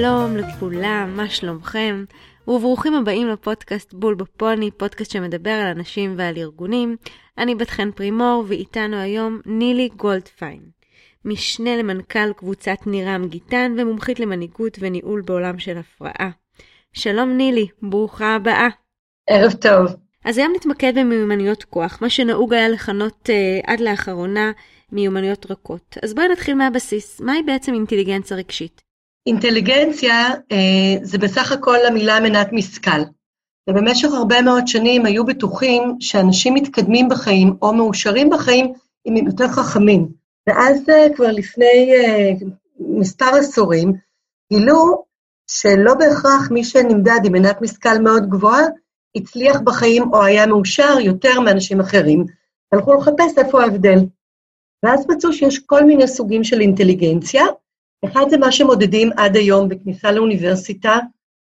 שלום לכולם, מה שלומכם? וברוכים הבאים לפודקאסט בול בפוני, פודקאסט שמדבר על אנשים ועל ארגונים. אני בת חן פרימור, ואיתנו היום נילי גולדפיין, משנה למנכ"ל קבוצת נירם גיטן ומומחית למנהיגות וניהול בעולם של הפרעה. שלום נילי, ברוכה הבאה. ערב טוב. אז היום נתמקד במיומנויות כוח, מה שנהוג היה לכנות uh, עד לאחרונה מיומנויות רכות. אז בואי נתחיל מהבסיס, מהי בעצם אינטליגנציה רגשית? אינטליגנציה אה, זה בסך הכל המילה מנת משכל. ובמשך הרבה מאוד שנים היו בטוחים שאנשים מתקדמים בחיים או מאושרים בחיים אם הם יותר חכמים. ואז אה, כבר לפני אה, מספר עשורים גילו שלא בהכרח מי שנמדד עם מנת משכל מאוד גבוהה הצליח בחיים או היה מאושר יותר מאנשים אחרים. הלכו לחפש איפה ההבדל. ואז מצאו שיש כל מיני סוגים של אינטליגנציה, אחד זה מה שמודדים עד היום בכניסה לאוניברסיטה,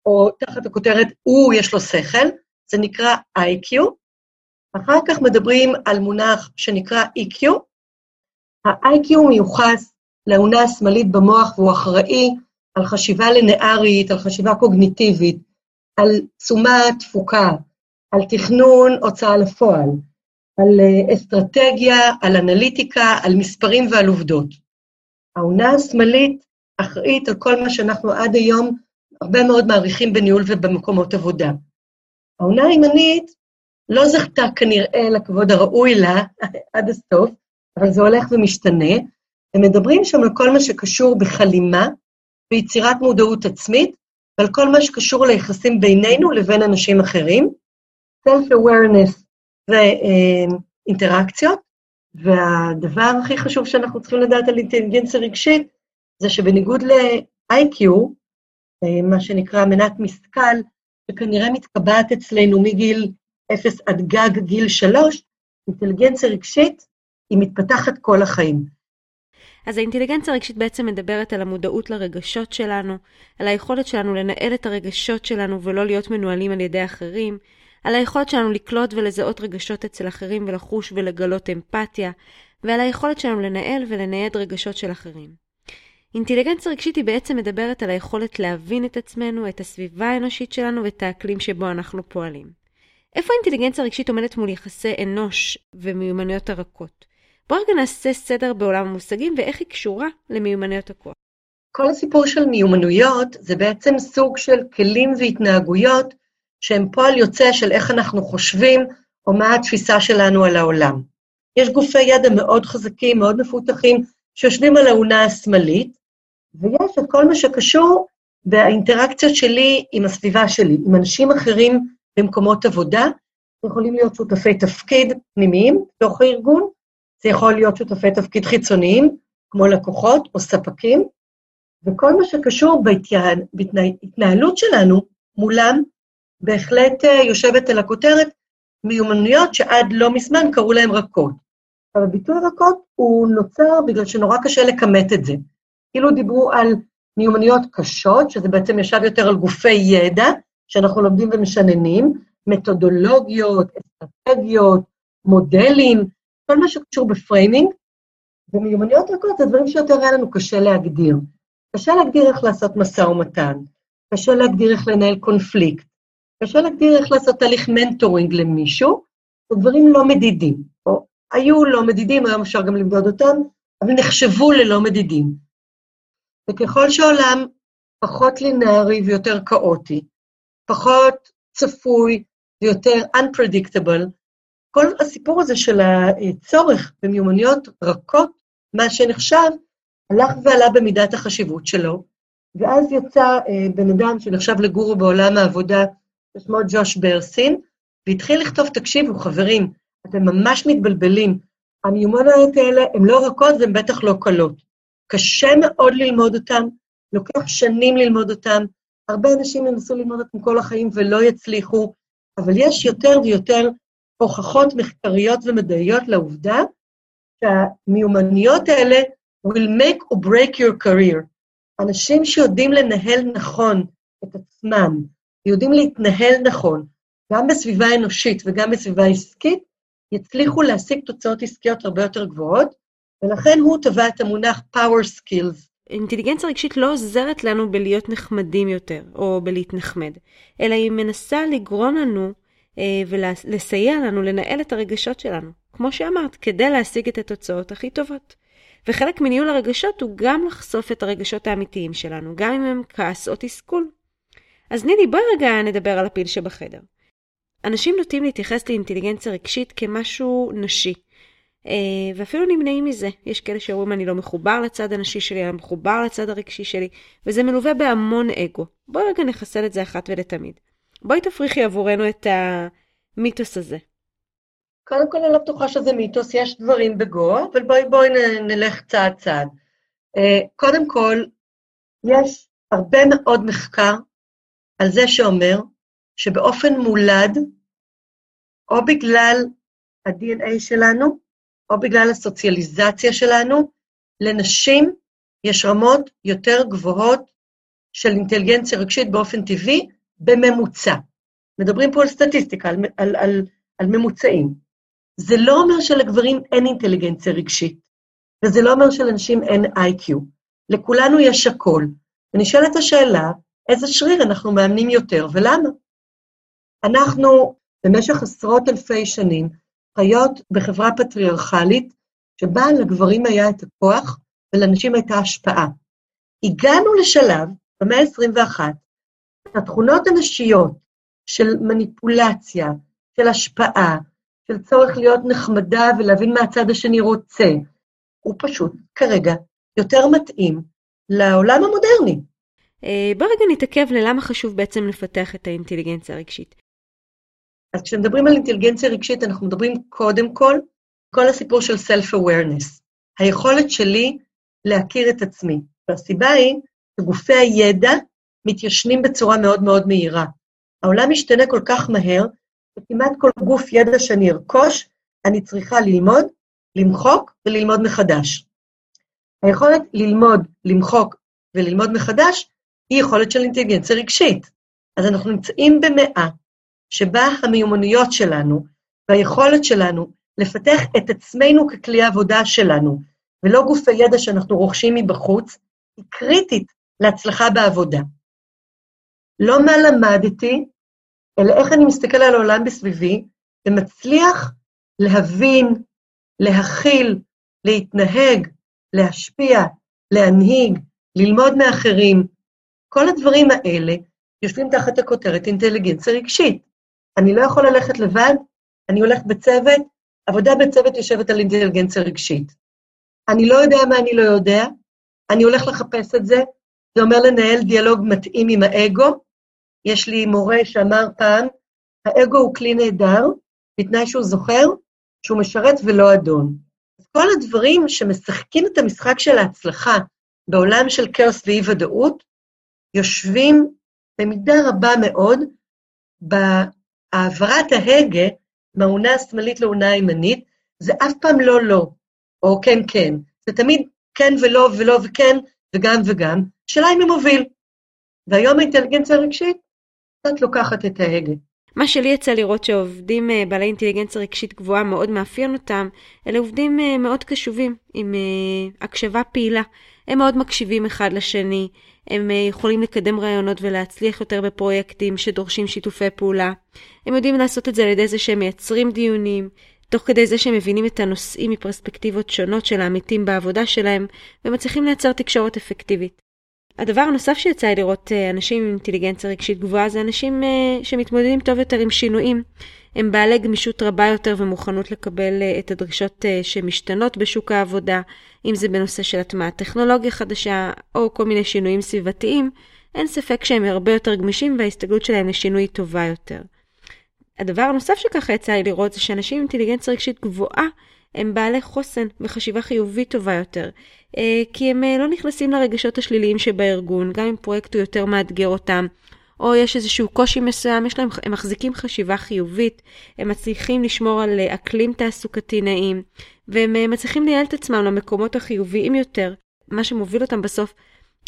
או תחת הכותרת, הוא, יש לו שכל, זה נקרא IQ. אחר כך מדברים על מונח שנקרא EQ. ה-IQ מיוחס לאונה השמאלית במוח והוא אחראי על חשיבה לינארית, על חשיבה קוגניטיבית, על תשומה תפוקה, על תכנון הוצאה לפועל, על אה, אסטרטגיה, על אנליטיקה, על מספרים ועל עובדות. העונה השמאלית אחראית על כל מה שאנחנו עד היום הרבה מאוד מעריכים בניהול ובמקומות עבודה. העונה הימנית לא זכתה כנראה לכבוד הראוי לה עד הסוף, אבל זה הולך ומשתנה. הם מדברים שם על כל מה שקשור בחלימה, ביצירת מודעות עצמית, ועל כל מה שקשור ליחסים בינינו לבין אנשים אחרים, self-awareness ואינטראקציות, והדבר הכי חשוב שאנחנו צריכים לדעת על אינטליגנציה רגשית, זה שבניגוד ל-IQ, אה, מה שנקרא מנת משכל, שכנראה מתקבעת אצלנו מגיל 0 עד גג גיל 3, אינטליגנציה רגשית היא מתפתחת כל החיים. אז האינטליגנציה הרגשית בעצם מדברת על המודעות לרגשות שלנו, על היכולת שלנו לנהל את הרגשות שלנו ולא להיות מנוהלים על ידי אחרים, על היכולת שלנו לקלוט ולזהות רגשות אצל אחרים ולחוש ולגלות אמפתיה, ועל היכולת שלנו לנהל ולנייד רגשות של אחרים. אינטליגנציה רגשית היא בעצם מדברת על היכולת להבין את עצמנו, את הסביבה האנושית שלנו ואת האקלים שבו אנחנו פועלים. איפה אינטליגנציה רגשית עומדת מול יחסי אנוש ומיומנויות הרכות? בואו רגע נעשה סדר בעולם המושגים ואיך היא קשורה למיומנויות הכוח. כל הסיפור של מיומנויות זה בעצם סוג של כלים והתנהגויות שהם פועל יוצא של איך אנחנו חושבים, או מה התפיסה שלנו על העולם. יש גופי ידע מאוד חזקים, מאוד מפותחים, שיושבים על האונה השמאלית, ויש את כל מה שקשור באינטראקציות שלי עם הסביבה שלי, עם אנשים אחרים במקומות עבודה, יכולים להיות שותפי תפקיד פנימיים בתוך הארגון, זה יכול להיות שותפי תפקיד חיצוניים, כמו לקוחות או ספקים, וכל מה שקשור בהתנהלות שלנו מולם, בהחלט אה, יושבת על הכותרת מיומנויות שעד לא מזמן קראו להן רכות. אבל הביטוי רכות הוא נוצר בגלל שנורא קשה לכמת את זה. כאילו דיברו על מיומנויות קשות, שזה בעצם ישב יותר על גופי ידע, שאנחנו לומדים ומשננים, מתודולוגיות, אסטרטגיות, מודלים, כל מה שקשור ב framing, ומיומנויות רכות זה דברים שיותר היה לנו קשה להגדיר. קשה להגדיר איך לעשות משא ומתן, קשה להגדיר איך לנהל קונפליקט, קשה להגדיר איך לעשות תהליך mentoring למישהו, זה דברים לא מדידים, או היו לא מדידים, היום אפשר גם למדוד אותם, אבל נחשבו ללא מדידים. וככל שהעולם פחות לינארי ויותר כאוטי, פחות צפוי ויותר unpredictable, כל הסיפור הזה של הצורך במיומנויות רכות, מה שנחשב, הלך ועלה במידת החשיבות שלו, ואז יצא אה, בן אדם שנחשב לגורו בעולם העבודה, ששמו ג'וש ברסין, והתחיל לכתוב, תקשיבו, חברים, אתם ממש מתבלבלים. המיומנויות האלה הן לא רכות והן בטח לא קלות. קשה מאוד ללמוד אותן, לוקח שנים ללמוד אותן. הרבה אנשים ינסו ללמוד אותן כל החיים ולא יצליחו, אבל יש יותר ויותר הוכחות מחקריות ומדעיות לעובדה שהמיומנויות האלה will make or break your career. אנשים שיודעים לנהל נכון את עצמם, יודעים להתנהל נכון, גם בסביבה אנושית וגם בסביבה עסקית, יצליחו להשיג תוצאות עסקיות הרבה יותר גבוהות, ולכן הוא טבע את המונח power skills, אינטליגנציה רגשית לא עוזרת לנו בלהיות נחמדים יותר, או בלהתנחמד, אלא היא מנסה לגרום לנו אה, ולסייע לנו לנהל את הרגשות שלנו, כמו שאמרת, כדי להשיג את התוצאות הכי טובות. וחלק מניהול הרגשות הוא גם לחשוף את הרגשות האמיתיים שלנו, גם אם הם כעס או תסכול. אז נילי, בואי רגע נדבר על הפיל שבחדר. אנשים נוטים להתייחס לאינטליגנציה רגשית כמשהו נשי, אה, ואפילו נמנעים מזה. יש כאלה שאומרים אני לא מחובר לצד הנשי שלי, אני מחובר לצד הרגשי שלי, וזה מלווה בהמון אגו. בואי רגע נחסל את זה אחת ולתמיד. בואי תפריכי עבורנו את המיתוס הזה. קודם כל אני לא בטוחה שזה מיתוס, יש דברים בגו, אבל בואי בואי נלך צעד צעד. אה, קודם כל, יש הרבה מאוד מחקר על זה שאומר שבאופן מולד, או בגלל ה-DNA שלנו, או בגלל הסוציאליזציה שלנו, לנשים יש רמות יותר גבוהות של אינטליגנציה רגשית באופן טבעי, בממוצע. מדברים פה על סטטיסטיקה, על, על, על, על ממוצעים. זה לא אומר שלגברים אין אינטליגנציה רגשית, וזה לא אומר שלנשים אין איי-קיו. לכולנו יש הכול. ונשאלת השאלה, איזה שריר אנחנו מאמנים יותר ולמה? אנחנו במשך עשרות אלפי שנים חיות בחברה פטריארכלית, שבה לגברים היה את הכוח ולנשים הייתה השפעה. הגענו לשלב, במאה ה-21, התכונות הנשיות של מניפולציה, של השפעה, של צורך להיות נחמדה ולהבין מה הצד השני רוצה, הוא פשוט כרגע יותר מתאים לעולם המודרני. אה, בוא רגע נתעכב ללמה חשוב בעצם לפתח את האינטליגנציה הרגשית. אז כשמדברים על אינטליגנציה רגשית, אנחנו מדברים קודם כל, כל הסיפור של self-awareness, היכולת שלי להכיר את עצמי. והסיבה היא שגופי הידע מתיישנים בצורה מאוד מאוד מהירה. העולם משתנה כל כך מהר, שכמעט כל גוף ידע שאני ארכוש, אני צריכה ללמוד, למחוק וללמוד מחדש. היכולת ללמוד, למחוק וללמוד מחדש היא יכולת של אינטליגנציה רגשית. אז אנחנו נמצאים במאה שבה המיומנויות שלנו והיכולת שלנו לפתח את עצמנו ככלי העבודה שלנו, ולא גופי ידע שאנחנו רוכשים מבחוץ, היא קריטית להצלחה בעבודה. לא מה למדתי, אלא איך אני מסתכל על העולם בסביבי, ומצליח להבין, להכיל, להתנהג, להשפיע, להנהיג, ללמוד מאחרים. כל הדברים האלה יושבים תחת הכותרת אינטליגנציה רגשית. אני לא יכול ללכת לבד, אני הולך בצוות, עבודה בצוות יושבת על אינטליגנציה רגשית. אני לא יודע מה אני לא יודע, אני הולך לחפש את זה, זה אומר לנהל דיאלוג מתאים עם האגו, יש לי מורה שאמר פעם, האגו הוא כלי נהדר, בתנאי שהוא זוכר שהוא משרת ולא אדון. אז כל הדברים שמשחקים את המשחק של ההצלחה בעולם של כאוס ואי-ודאות, יושבים במידה רבה מאוד בהעברת ההגה מהאונה השמאלית לאונה הימנית, זה אף פעם לא לא, או כן כן. זה תמיד כן ולא ולא וכן וגם וגם, שאלה אם מי מוביל. והיום האינטליגנציה הרגשית קצת לוקחת את ההגה. מה שלי יצא לראות שעובדים אה, בעלי אינטליגנציה רגשית גבוהה מאוד מאפיין אותם, אלה עובדים אה, מאוד קשובים, עם אה, הקשבה פעילה. הם מאוד מקשיבים אחד לשני, הם יכולים לקדם רעיונות ולהצליח יותר בפרויקטים שדורשים שיתופי פעולה. הם יודעים לעשות את זה על ידי זה שהם מייצרים דיונים, תוך כדי זה שהם מבינים את הנושאים מפרספקטיבות שונות של העמיתים בעבודה שלהם, ומצליחים לייצר תקשורת אפקטיבית. הדבר הנוסף שיצא לי לראות אה, אנשים עם אינטליגנציה רגשית גבוהה זה אנשים אה, שמתמודדים טוב יותר עם שינויים. הם בעלי גמישות רבה יותר ומוכנות לקבל אה, את הדרישות שמשתנות בשוק העבודה, אם זה בנושא של הטמעת טכנולוגיה חדשה או כל מיני שינויים סביבתיים, אין ספק שהם הרבה יותר גמישים וההסתגלות שלהם לשינוי טובה יותר. הדבר הנוסף שככה יצא לי לראות זה שאנשים עם אינטליגנציה רגשית גבוהה הם בעלי חוסן וחשיבה חיובית טובה יותר, אה, כי הם אה, לא נכנסים לרגשות השליליים שבארגון, גם אם פרויקט הוא יותר מאתגר אותם, או יש איזשהו קושי מסוים, יש להם, הם מחזיקים חשיבה חיובית, הם מצליחים לשמור על אה, אקלים תעסוקתי נעים, והם מצליחים לייעל את עצמם למקומות החיוביים יותר, מה שמוביל אותם בסוף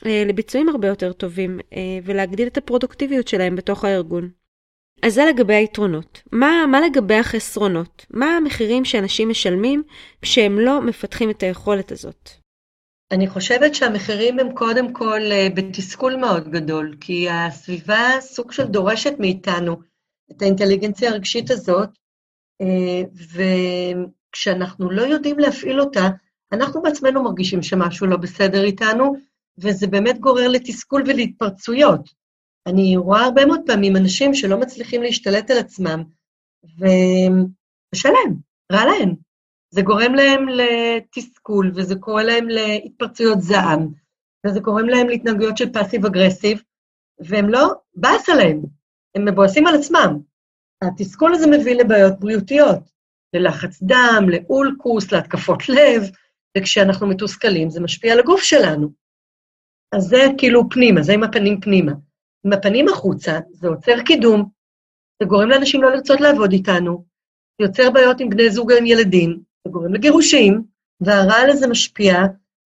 לביצועים הרבה יותר טובים, ולהגדיל את הפרודוקטיביות שלהם בתוך הארגון. אז זה לגבי היתרונות. מה, מה לגבי החסרונות? מה המחירים שאנשים משלמים כשהם לא מפתחים את היכולת הזאת? אני חושבת שהמחירים הם קודם כל אה, בתסכול מאוד גדול, כי הסביבה סוג של דורשת מאיתנו את האינטליגנציה הרגשית הזאת, אה, וכשאנחנו לא יודעים להפעיל אותה, אנחנו בעצמנו מרגישים שמשהו לא בסדר איתנו, וזה באמת גורר לתסכול ולהתפרצויות. אני רואה הרבה מאוד פעמים אנשים שלא מצליחים להשתלט על עצמם, וקשה להם, רע להם. זה גורם להם לתסכול, וזה קורא להם להתפרצויות זעם, וזה גורם להם להתנהגויות של פאסיב אגרסיב, והם לא, באס עליהם, הם מבואסים על עצמם. התסכול הזה מביא לבעיות בריאותיות, ללחץ דם, לאולקוס, להתקפות לב, וכשאנחנו מתוסכלים זה משפיע על הגוף שלנו. אז זה כאילו פנימה, זה עם הפנים פנימה. עם הפנים החוצה, זה עוצר קידום, זה גורם לאנשים לא לרצות לעבוד איתנו, זה יוצר בעיות עם בני זוג ועם ילדים, זה גורם לגירושים, והרעל הזה משפיע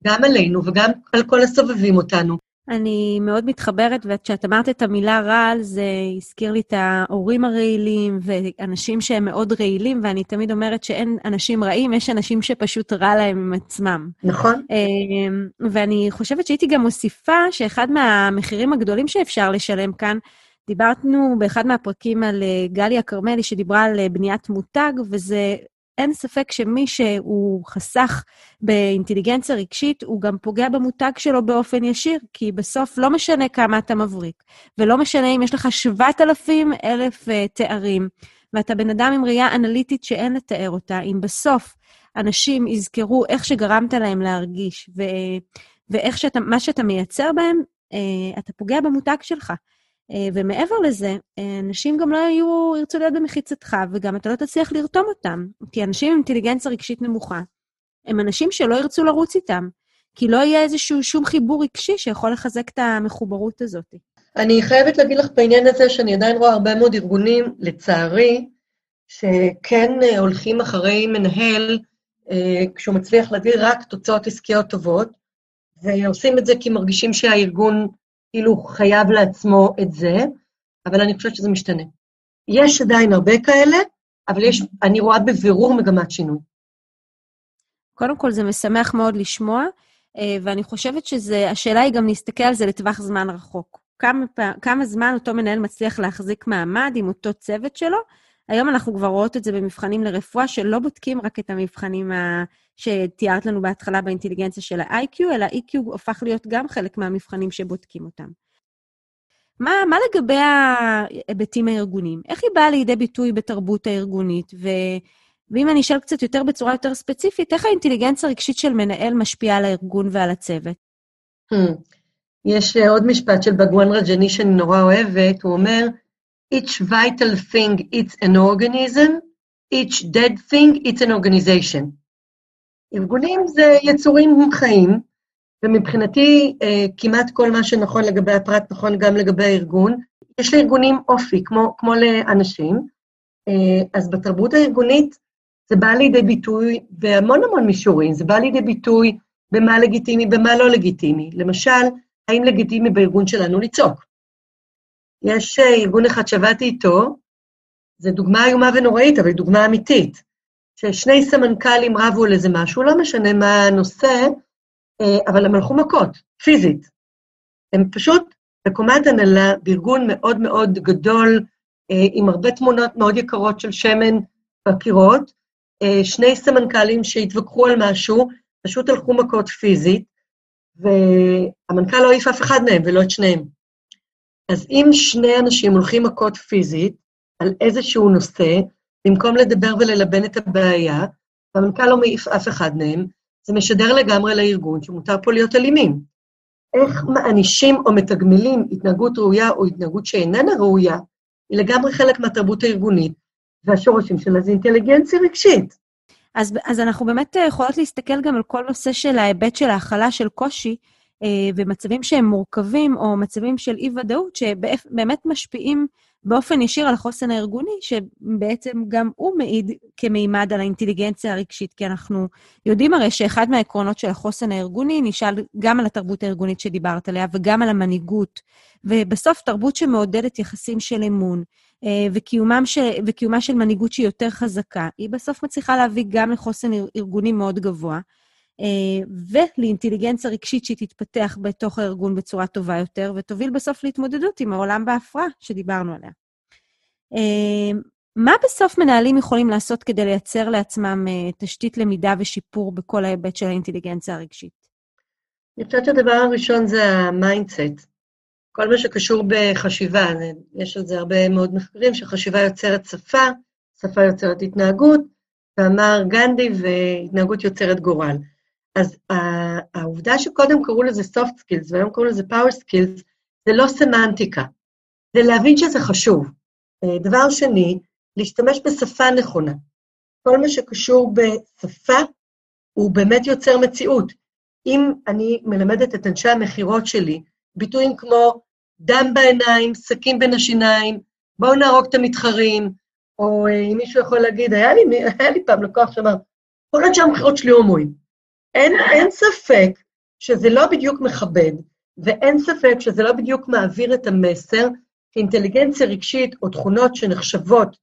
גם עלינו וגם על כל הסובבים אותנו. אני מאוד מתחברת, וכשאת אמרת את המילה רעל, זה הזכיר לי את ההורים הרעילים ואנשים שהם מאוד רעילים, ואני תמיד אומרת שאין אנשים רעים, יש אנשים שפשוט רע להם עם עצמם. נכון. אמ, ואני חושבת שהייתי גם מוסיפה שאחד מהמחירים הגדולים שאפשר לשלם כאן, דיברנו באחד מהפרקים על אה, גליה כרמלי, שדיברה על אה, בניית מותג, וזה אין ספק שמי שהוא חסך באינטליגנציה רגשית, הוא גם פוגע במותג שלו באופן ישיר, כי בסוף לא משנה כמה אתה מבריק, ולא משנה אם יש לך 7,000 אלף uh, תארים, ואתה בן אדם עם ראייה אנליטית שאין לתאר אותה, אם בסוף אנשים יזכרו איך שגרמת להם להרגיש, ו, ואיך שאתה, מה שאתה מייצר בהם, uh, אתה פוגע במותג שלך. אה, ומעבר לזה, אה, אנשים גם לא יהיו, ירצו להיות במחיצתך, וגם אתה לא תצליח לרתום אותם. כי אנשים עם אינטליגנציה רגשית נמוכה, הם אנשים שלא ירצו לרוץ איתם, כי לא יהיה איזשהו שום חיבור רגשי שיכול לחזק את המחוברות הזאת. אני חייבת להגיד לך בעניין הזה שאני עדיין רואה הרבה מאוד ארגונים, לצערי, שכן אה, הולכים אחרי מנהל כשהוא מצליח להביא רק תוצאות עסקיות טובות, ועושים את זה כי מרגישים שהארגון כאילו חייב לעצמו את זה, אבל אני חושבת שזה משתנה. יש עדיין הרבה כאלה, אבל יש, אני רואה בבירור מגמת שינוי. קודם כל, זה משמח מאוד לשמוע, אה, ואני חושבת שזה, השאלה היא גם להסתכל על זה לטווח זמן רחוק. כמה, כמה זמן אותו מנהל מצליח להחזיק מעמד עם אותו צוות שלו, היום אנחנו כבר רואות את זה במבחנים לרפואה, שלא בודקים רק את המבחנים ה... שתיארת לנו בהתחלה באינטליגנציה של ה-IQ, אלא ה-EQ הפך להיות גם חלק מהמבחנים שבודקים אותם. מה, מה לגבי ההיבטים הארגוניים? איך היא באה לידי ביטוי בתרבות הארגונית? ו... ואם אני אשאל קצת יותר בצורה יותר ספציפית, איך האינטליגנציה הרגשית של מנהל משפיעה על הארגון ועל הצוות? Hmm. יש עוד משפט של בגואן רג'ני שאני נורא אוהבת, הוא אומר, each vital thing it's an organism, each dead thing it's an organization. ארגונים זה יצורים חיים, ומבחינתי אה, כמעט כל מה שנכון לגבי הפרט נכון גם לגבי הארגון. יש לארגונים אופי, כמו, כמו לאנשים, אה, אז בתרבות הארגונית זה בא לידי ביטוי בהמון המון מישורים, זה בא לידי ביטוי במה לגיטימי, במה לא לגיטימי. למשל, האם לגיטימי בארגון שלנו לצעוק? יש אה, ארגון אחד שעבדתי איתו, זו דוגמה איומה ונוראית, אבל היא דוגמה אמיתית, ששני סמנכ"לים רבו על איזה משהו, לא משנה מה הנושא, אה, אבל הם הלכו מכות, פיזית. הם פשוט בקומת הנהלה, בארגון מאוד מאוד גדול, אה, עם הרבה תמונות מאוד יקרות של שמן בקירות, שני סמנכ"לים שהתווכחו על משהו, פשוט הלכו מכות פיזית, והמנכ"ל לא העיף אף אחד מהם ולא את שניהם. אז אם שני אנשים הולכים מכות פיזית על איזשהו נושא, במקום לדבר וללבן את הבעיה, והמנכ"ל לא מעיף אף אחד מהם, זה משדר לגמרי לארגון שמותר פה להיות אלימים. איך מענישים או מתגמלים התנהגות ראויה או התנהגות שאיננה ראויה, היא לגמרי חלק מהתרבות הארגונית, והשורשים שלה זה אינטליגנציה רגשית. אז, אז אנחנו באמת יכולות להסתכל גם על כל נושא של ההיבט של ההכלה של קושי, אה, ומצבים שהם מורכבים, או מצבים של אי-ודאות, שבאמת משפיעים באופן ישיר על החוסן הארגוני, שבעצם גם הוא מעיד כמימד על האינטליגנציה הרגשית, כי אנחנו יודעים הרי שאחד מהעקרונות של החוסן הארגוני נשאל גם על התרבות הארגונית שדיברת עליה, וגם על המנהיגות. ובסוף, תרבות שמעודדת יחסים של אמון, אה, של, וקיומה של מנהיגות שהיא יותר חזקה, היא בסוף מצליחה להביא גם לחוסן ארגוני מאוד גבוה. ולאינטליגנציה רגשית שהיא תתפתח בתוך הארגון בצורה טובה יותר, ותוביל בסוף להתמודדות עם העולם בהפרעה שדיברנו עליה. מה בסוף מנהלים יכולים לעשות כדי לייצר לעצמם תשתית למידה ושיפור בכל ההיבט של האינטליגנציה הרגשית? אני חושבת שהדבר הראשון זה ה mindset. כל מה שקשור בחשיבה, יש על זה הרבה מאוד מחקרים, שחשיבה יוצרת שפה, שפה יוצרת התנהגות, ואמר גנדי, והתנהגות יוצרת גורל. אז העובדה שקודם קראו לזה soft skills והיום קראו לזה power skills, זה לא סמנטיקה, זה להבין שזה חשוב. דבר שני, להשתמש בשפה נכונה. כל מה שקשור בשפה הוא באמת יוצר מציאות. אם אני מלמדת את אנשי המכירות שלי ביטויים כמו דם בעיניים, סכין בין השיניים, בואו נהרוג את המתחרים, או אה, אם מישהו יכול להגיד, היה לי, היה לי פעם לקוח שאמר, כל אנשי המכירות שלי הומואים. אין, אין ספק שזה לא בדיוק מכבד, ואין ספק שזה לא בדיוק מעביר את המסר שאינטליגנציה רגשית או תכונות שנחשבות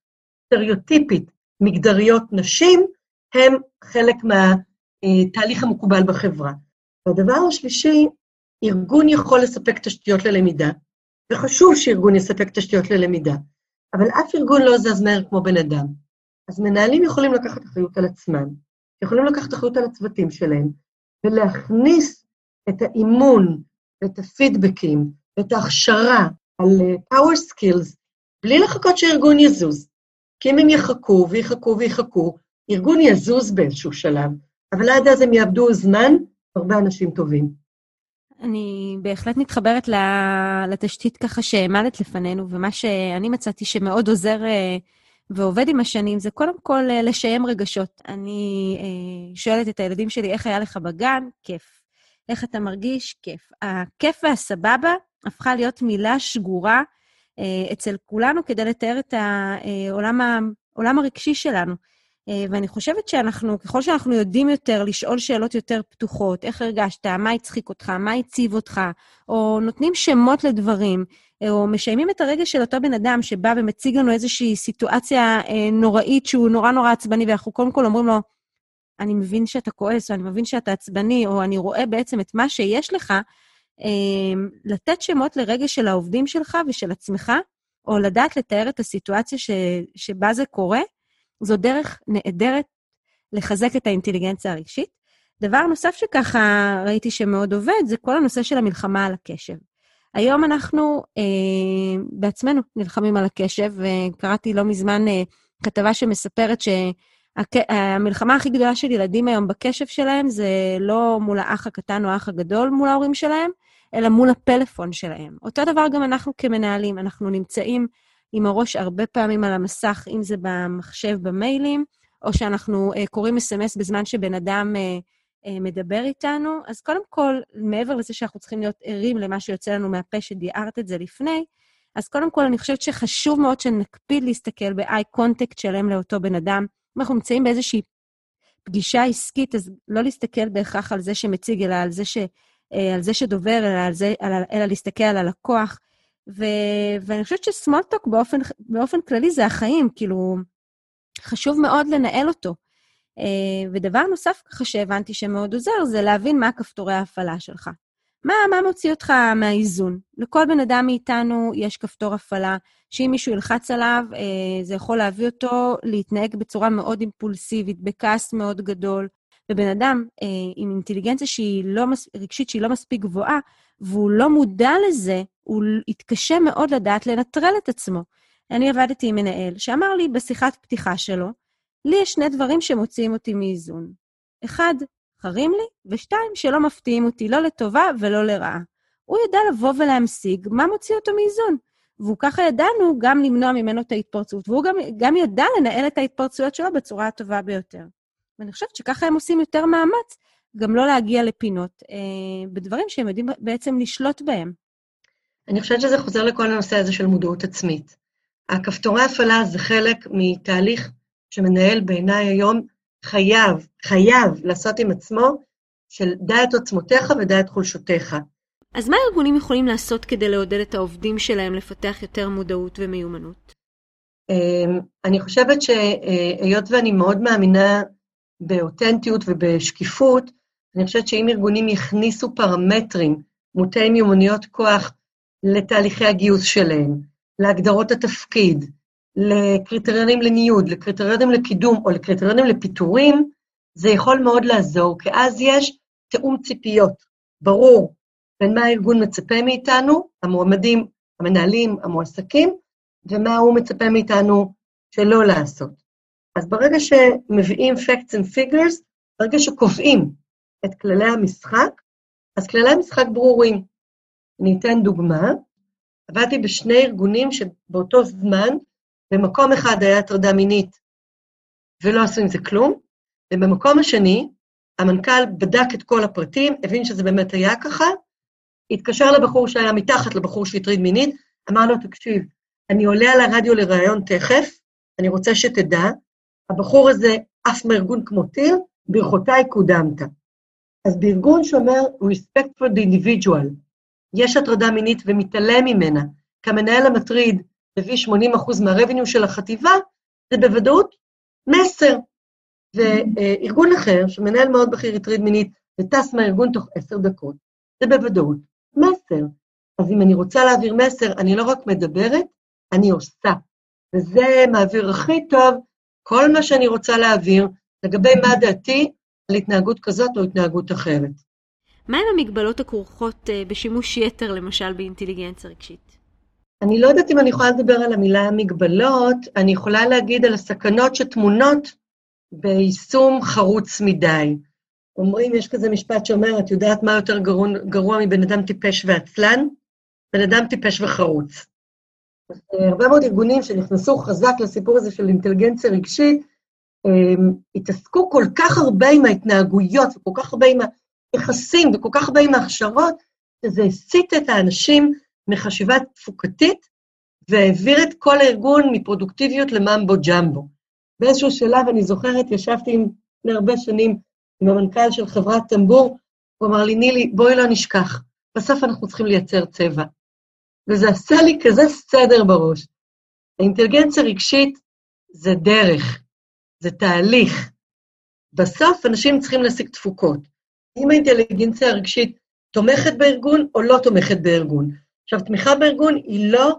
סטריאוטיפית מגדריות נשים, הם חלק מהתהליך המקובל בחברה. והדבר השלישי, ארגון יכול לספק תשתיות ללמידה, וחשוב שארגון יספק תשתיות ללמידה, אבל אף ארגון לא זז מהר כמו בן אדם. אז מנהלים יכולים לקחת אחריות על עצמם, יכולים לקחת אחריות על הצוותים שלהם, ולהכניס את האימון, את הפידבקים, את ההכשרה על אה, power skills, בלי לחכות שארגון יזוז. כי אם הם יחכו ויחכו ויחכו, ארגון יזוז באיזשהו שלב, אבל עד אז הם יאבדו זמן, הרבה אנשים טובים. אני בהחלט מתחברת לתשתית ככה שהעמדת לפנינו, ומה שאני מצאתי שמאוד עוזר אה, ועובד עם השנים, זה קודם כל אה, לשיים רגשות. אני אה, שואלת את הילדים שלי, איך היה לך בגן? כיף. איך אתה מרגיש? כיף. הכיף והסבבה הפכה להיות מילה שגורה אצל כולנו כדי לתאר את העולם, העולם הרגשי שלנו. אה, ואני חושבת שאנחנו, ככל שאנחנו יודעים יותר לשאול שאלות יותר פתוחות, איך הרגשת, מה הצחיק אותך, מה הציב אותך, או נותנים שמות לדברים, אה, או משיימים את הרגש של אותו בן אדם שבא ומציג לנו איזושהי סיטואציה אה, נוראית שהוא נורא נורא עצבני, ואנחנו קודם כל אומרים לו, אני מבין שאתה כועס, או אני מבין שאתה עצבני, או אני רואה בעצם את מה שיש לך, לתת שמות לרגש של העובדים שלך ושל עצמך, או לדעת לתאר את הסיטואציה ש, שבה זה קורה, זו דרך נהדרת לחזק את האינטליגנציה הרגשית. דבר נוסף שככה ראיתי שמאוד עובד, זה כל הנושא של המלחמה על הקשב. היום אנחנו אה, בעצמנו נלחמים על הקשב, וקראתי לא מזמן אה, כתבה שמספרת שהמלחמה הכי גדולה של ילדים היום בקשב שלהם זה לא מול האח הקטן או האח הגדול מול ההורים שלהם, אלא מול הפלאפון שלהם. אותו דבר גם אנחנו כמנהלים, אנחנו נמצאים עם הראש הרבה פעמים על המסך, אם זה במחשב, במיילים, או שאנחנו uh, קוראים אס.אם.אס בזמן שבן אדם uh, uh, מדבר איתנו. אז קודם כל, מעבר לזה שאנחנו צריכים להיות ערים למה שיוצא לנו מהפה, שדיארת את זה לפני, אז קודם כל, אני חושבת שחשוב מאוד שנקפיד להסתכל ב-eye contact שלם לאותו בן אדם. אם אנחנו נמצאים באיזושהי פגישה עסקית, אז לא להסתכל בהכרח על זה שמציג, אלא על זה, ש, על זה שדובר, אלא, על זה, אלא, אלא להסתכל על הלקוח. ו... ואני חושבת שסמולטוק באופן, באופן כללי זה החיים, כאילו, חשוב מאוד לנהל אותו. Uh, ודבר נוסף ככה שהבנתי שמאוד עוזר, זה להבין מה כפתורי ההפעלה שלך. מה, מה מוציא אותך מהאיזון? לכל בן אדם מאיתנו יש כפתור הפעלה, שאם מישהו ילחץ עליו, uh, זה יכול להביא אותו להתנהג בצורה מאוד אימפולסיבית, בכעס מאוד גדול. ובן אדם uh, עם אינטליגנציה שהיא לא מס... רגשית שהיא לא מספיק גבוהה, והוא לא מודע לזה, הוא יתקשה מאוד לדעת לנטרל את עצמו. אני עבדתי עם מנהל שאמר לי בשיחת פתיחה שלו, לי יש שני דברים שמוציאים אותי מאיזון. אחד, חרים לי, ושתיים, שלא מפתיעים אותי לא לטובה ולא לרעה. הוא ידע לבוא ולהמשיג מה מוציא אותו מאיזון. והוא ככה ידענו גם למנוע ממנו את ההתפרצות, והוא גם, גם ידע לנהל את ההתפרצויות שלו בצורה הטובה ביותר. ואני חושבת שככה הם עושים יותר מאמץ גם לא להגיע לפינות אה, בדברים שהם יודעים בעצם לשלוט בהם. אני חושבת שזה חוזר לכל הנושא הזה של מודעות עצמית. הכפתורי הפעלה זה חלק מתהליך שמנהל בעיניי היום חייב, חייב לעשות עם עצמו, של דע את עוצמותיך ודע את חולשותיך. אז מה ארגונים יכולים לעשות כדי לעודד את העובדים שלהם לפתח יותר מודעות ומיומנות? אמ, אני חושבת שהיות ואני מאוד מאמינה באותנטיות ובשקיפות, אני חושבת שאם ארגונים יכניסו פרמטרים מוטי מיומנויות כוח לתהליכי הגיוס שלהם, להגדרות התפקיד, לקריטריונים לניוד, לקריטריונים לקידום או לקריטריונים לפיטורים, זה יכול מאוד לעזור, כי אז יש תיאום ציפיות ברור בין מה הארגון מצפה מאיתנו, המועמדים, המנהלים, המועסקים, ומה הוא מצפה מאיתנו שלא לעשות. אז ברגע שמביאים facts and figures, ברגע שקובעים את כללי המשחק, אז כללי המשחק ברורים. אני אתן דוגמה. עבדתי בשני ארגונים שבאותו זמן, במקום אחד היה הטרדה מינית ולא עשו עם זה כלום, ובמקום השני, המנכ"ל בדק את כל הפרטים, הבין שזה באמת היה ככה, התקשר לבחור שהיה מתחת לבחור שהטריד מינית, אמר לו, תקשיב, אני עולה על הרדיו לראיון תכף, אני רוצה שתדע, הבחור הזה עף מארגון כמו טיל, ברכותיי קודמת. אז בארגון שאומר respect for the individual, יש הטרדה מינית ומתעלם ממנה, כי המנהל המטריד מביא 80% מהרוויניו של החטיבה, זה בוודאות מסר. וארגון אחר, שמנהל מאוד בכיר הטריד מינית וטס מהארגון תוך עשר דקות, זה בוודאות מסר. אז אם אני רוצה להעביר מסר, אני לא רק מדברת, אני עושה. וזה מעביר הכי טוב כל מה שאני רוצה להעביר לגבי מה דעתי על התנהגות כזאת או התנהגות אחרת. מהם המגבלות הכרוכות אה, בשימוש יתר, למשל, באינטליגנציה רגשית? אני לא יודעת אם אני יכולה לדבר על המילה מגבלות, אני יכולה להגיד על הסכנות שטמונות ביישום חרוץ מדי. אומרים, יש כזה משפט שאומר, את יודעת מה יותר גרוע, גרוע מבן אדם טיפש ועצלן? בן אדם טיפש וחרוץ. אה, הרבה מאוד ארגונים שנכנסו חזק לסיפור הזה של אינטליגנציה רגשית, הם, התעסקו כל כך הרבה עם ההתנהגויות, וכל כך הרבה עם היחסים, וכל כך הרבה עם ההכשרות, שזה הסיט את האנשים מחשיבה תפוקתית, והעביר את כל הארגון מפרודוקטיביות לממבו ג'מבו. באיזשהו שלב, אני זוכרת, ישבתי לפני הרבה שנים עם המנכ"ל של חברת טמבור, הוא אמר לי, נילי, בואי לא נשכח, בסוף אנחנו צריכים לייצר צבע. וזה עשה לי כזה סדר בראש. האינטליגנציה רגשית זה דרך, זה תהליך. בסוף אנשים צריכים להשיג תפוקות. אם האינטליגנציה הרגשית תומכת בארגון או לא תומכת בארגון. עכשיו, תמיכה בארגון היא לא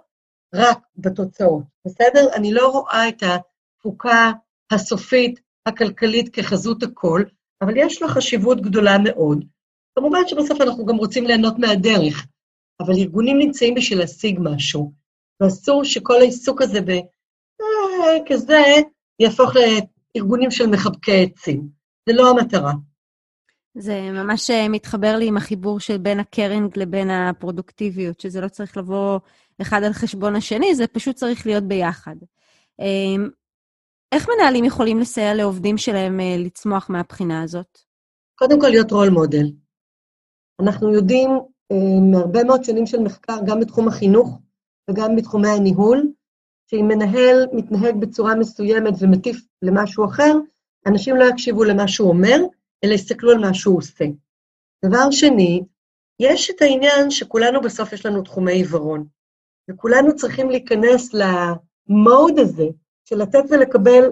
רק בתוצאות, בסדר? אני לא רואה את התפוקה הסופית, הכלכלית, כחזות הכל, אבל יש לה חשיבות גדולה מאוד. כמובן שבסוף אנחנו גם רוצים ליהנות מהדרך, אבל ארגונים נמצאים בשביל להשיג משהו, ואסור שכל העיסוק הזה ב... אה, כזה יהפוך לארגונים של מחבקי עצים. זה לא המטרה. זה ממש אה, מתחבר לי עם החיבור של בין הקרינג לבין הפרודוקטיביות, שזה לא צריך לבוא אחד על חשבון השני, זה פשוט צריך להיות ביחד. אמ, איך מנהלים יכולים לסייע לעובדים שלהם אה, לצמוח מהבחינה הזאת? קודם כל, להיות רול מודל. אנחנו יודעים מהרבה מאוד שנים של מחקר, גם בתחום החינוך וגם בתחומי הניהול, שאם מנהל מתנהג בצורה מסוימת ומטיף למשהו אחר, אנשים לא יקשיבו למה שהוא אומר, אלא יסתכלו על מה שהוא עושה. דבר שני, יש את העניין שכולנו בסוף יש לנו תחומי עיוורון, וכולנו צריכים להיכנס למוד הזה של לתת ולקבל,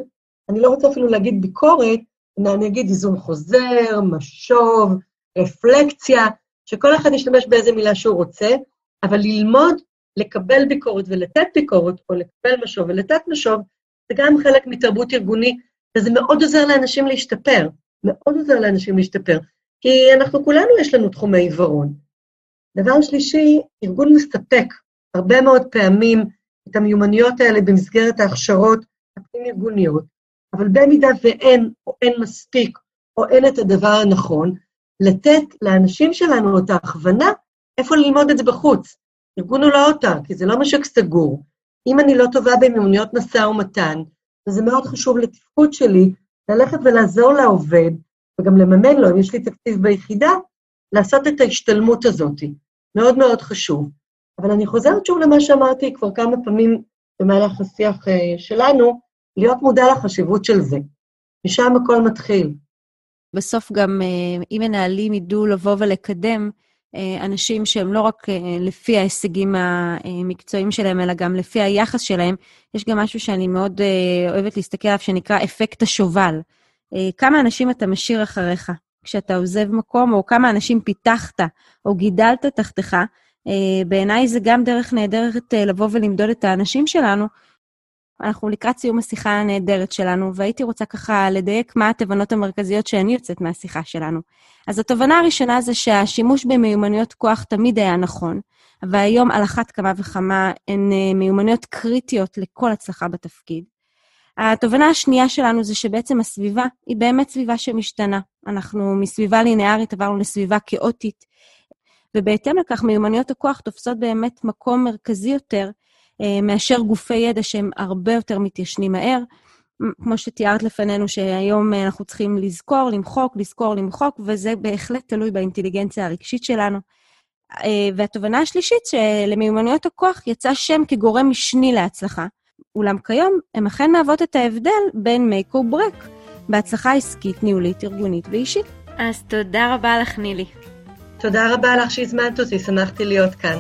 אני לא רוצה אפילו להגיד ביקורת, אלא אני אגיד איזון חוזר, משוב, רפלקציה, שכל אחד ישתמש באיזה מילה שהוא רוצה, אבל ללמוד לקבל ביקורת ולתת ביקורת, או לקבל משוב ולתת משוב, זה גם חלק מתרבות ארגוני, וזה מאוד עוזר לאנשים להשתפר, מאוד עוזר לאנשים להשתפר, כי אנחנו כולנו, יש לנו תחומי עיוורון. דבר שלישי, ארגון מספק הרבה מאוד פעמים את המיומנויות האלה במסגרת ההכשרות הפנים-ארגוניות, אבל במידה ואין, או אין מספיק, או אין את הדבר הנכון, לתת לאנשים שלנו את ההכוונה איפה ללמוד את זה בחוץ. ארגון הוא לא אותה, כי זה לא משק סגור. אם אני לא טובה במימוניות משא ומתן, וזה מאוד חשוב לתפקוד שלי, ללכת ולעזור לעובד, וגם לממן לו, אם יש לי תקציב ביחידה, לעשות את ההשתלמות הזאת. מאוד מאוד חשוב. אבל אני חוזרת שוב למה שאמרתי כבר כמה פעמים במהלך השיח אה, שלנו, להיות מודע לחשיבות של זה. משם הכל מתחיל. בסוף גם אה, אם מנהלים ידעו לבוא ולקדם אנשים שהם לא רק אה, לפי ההישגים המקצועיים שלהם, אלא גם לפי היחס שלהם, יש גם משהו שאני מאוד אוהבת להסתכל עליו, שנקרא אפקט השובל. כמה אנשים אתה משאיר אחריך כשאתה עוזב מקום, או כמה אנשים פיתחת או גידלת תחתיך, אה, בעיניי זה גם דרך נהדרת אה, לבוא ולמדוד את האנשים שלנו. אנחנו לקראת סיום השיחה הנהדרת שלנו, והייתי רוצה ככה לדייק מה התובנות המרכזיות שאני יוצאת מהשיחה שלנו. אז התובנה הראשונה זה שהשימוש במיומנויות כוח תמיד היה נכון, והיום על אחת כמה וכמה הן אה, מיומנויות קריטיות לכל הצלחה בתפקיד. התובנה השנייה שלנו זה שבעצם הסביבה היא באמת סביבה שמשתנה. אנחנו מסביבה לינארית עברנו לסביבה כאוטית, ובהתאם לכך מיומנויות הכוח תופסות באמת מקום מרכזי יותר מאשר גופי ידע שהם הרבה יותר מתיישנים מהר. כמו שתיארת לפנינו, שהיום אה, אנחנו צריכים לזכור, למחוק, לזכור, למחוק, וזה בהחלט תלוי באינטליגנציה הרגשית שלנו. אה, והתובנה השלישית, שלמיומנויות הכוח יצא שם כגורם משני להצלחה. אולם כיום הם אכן מהוות את ההבדל בין make or break בהצלחה עסקית, ניהולית, ארגונית ואישית. אז תודה רבה לך, נילי. תודה רבה לך שהזמנת אותי, שמחתי להיות כאן.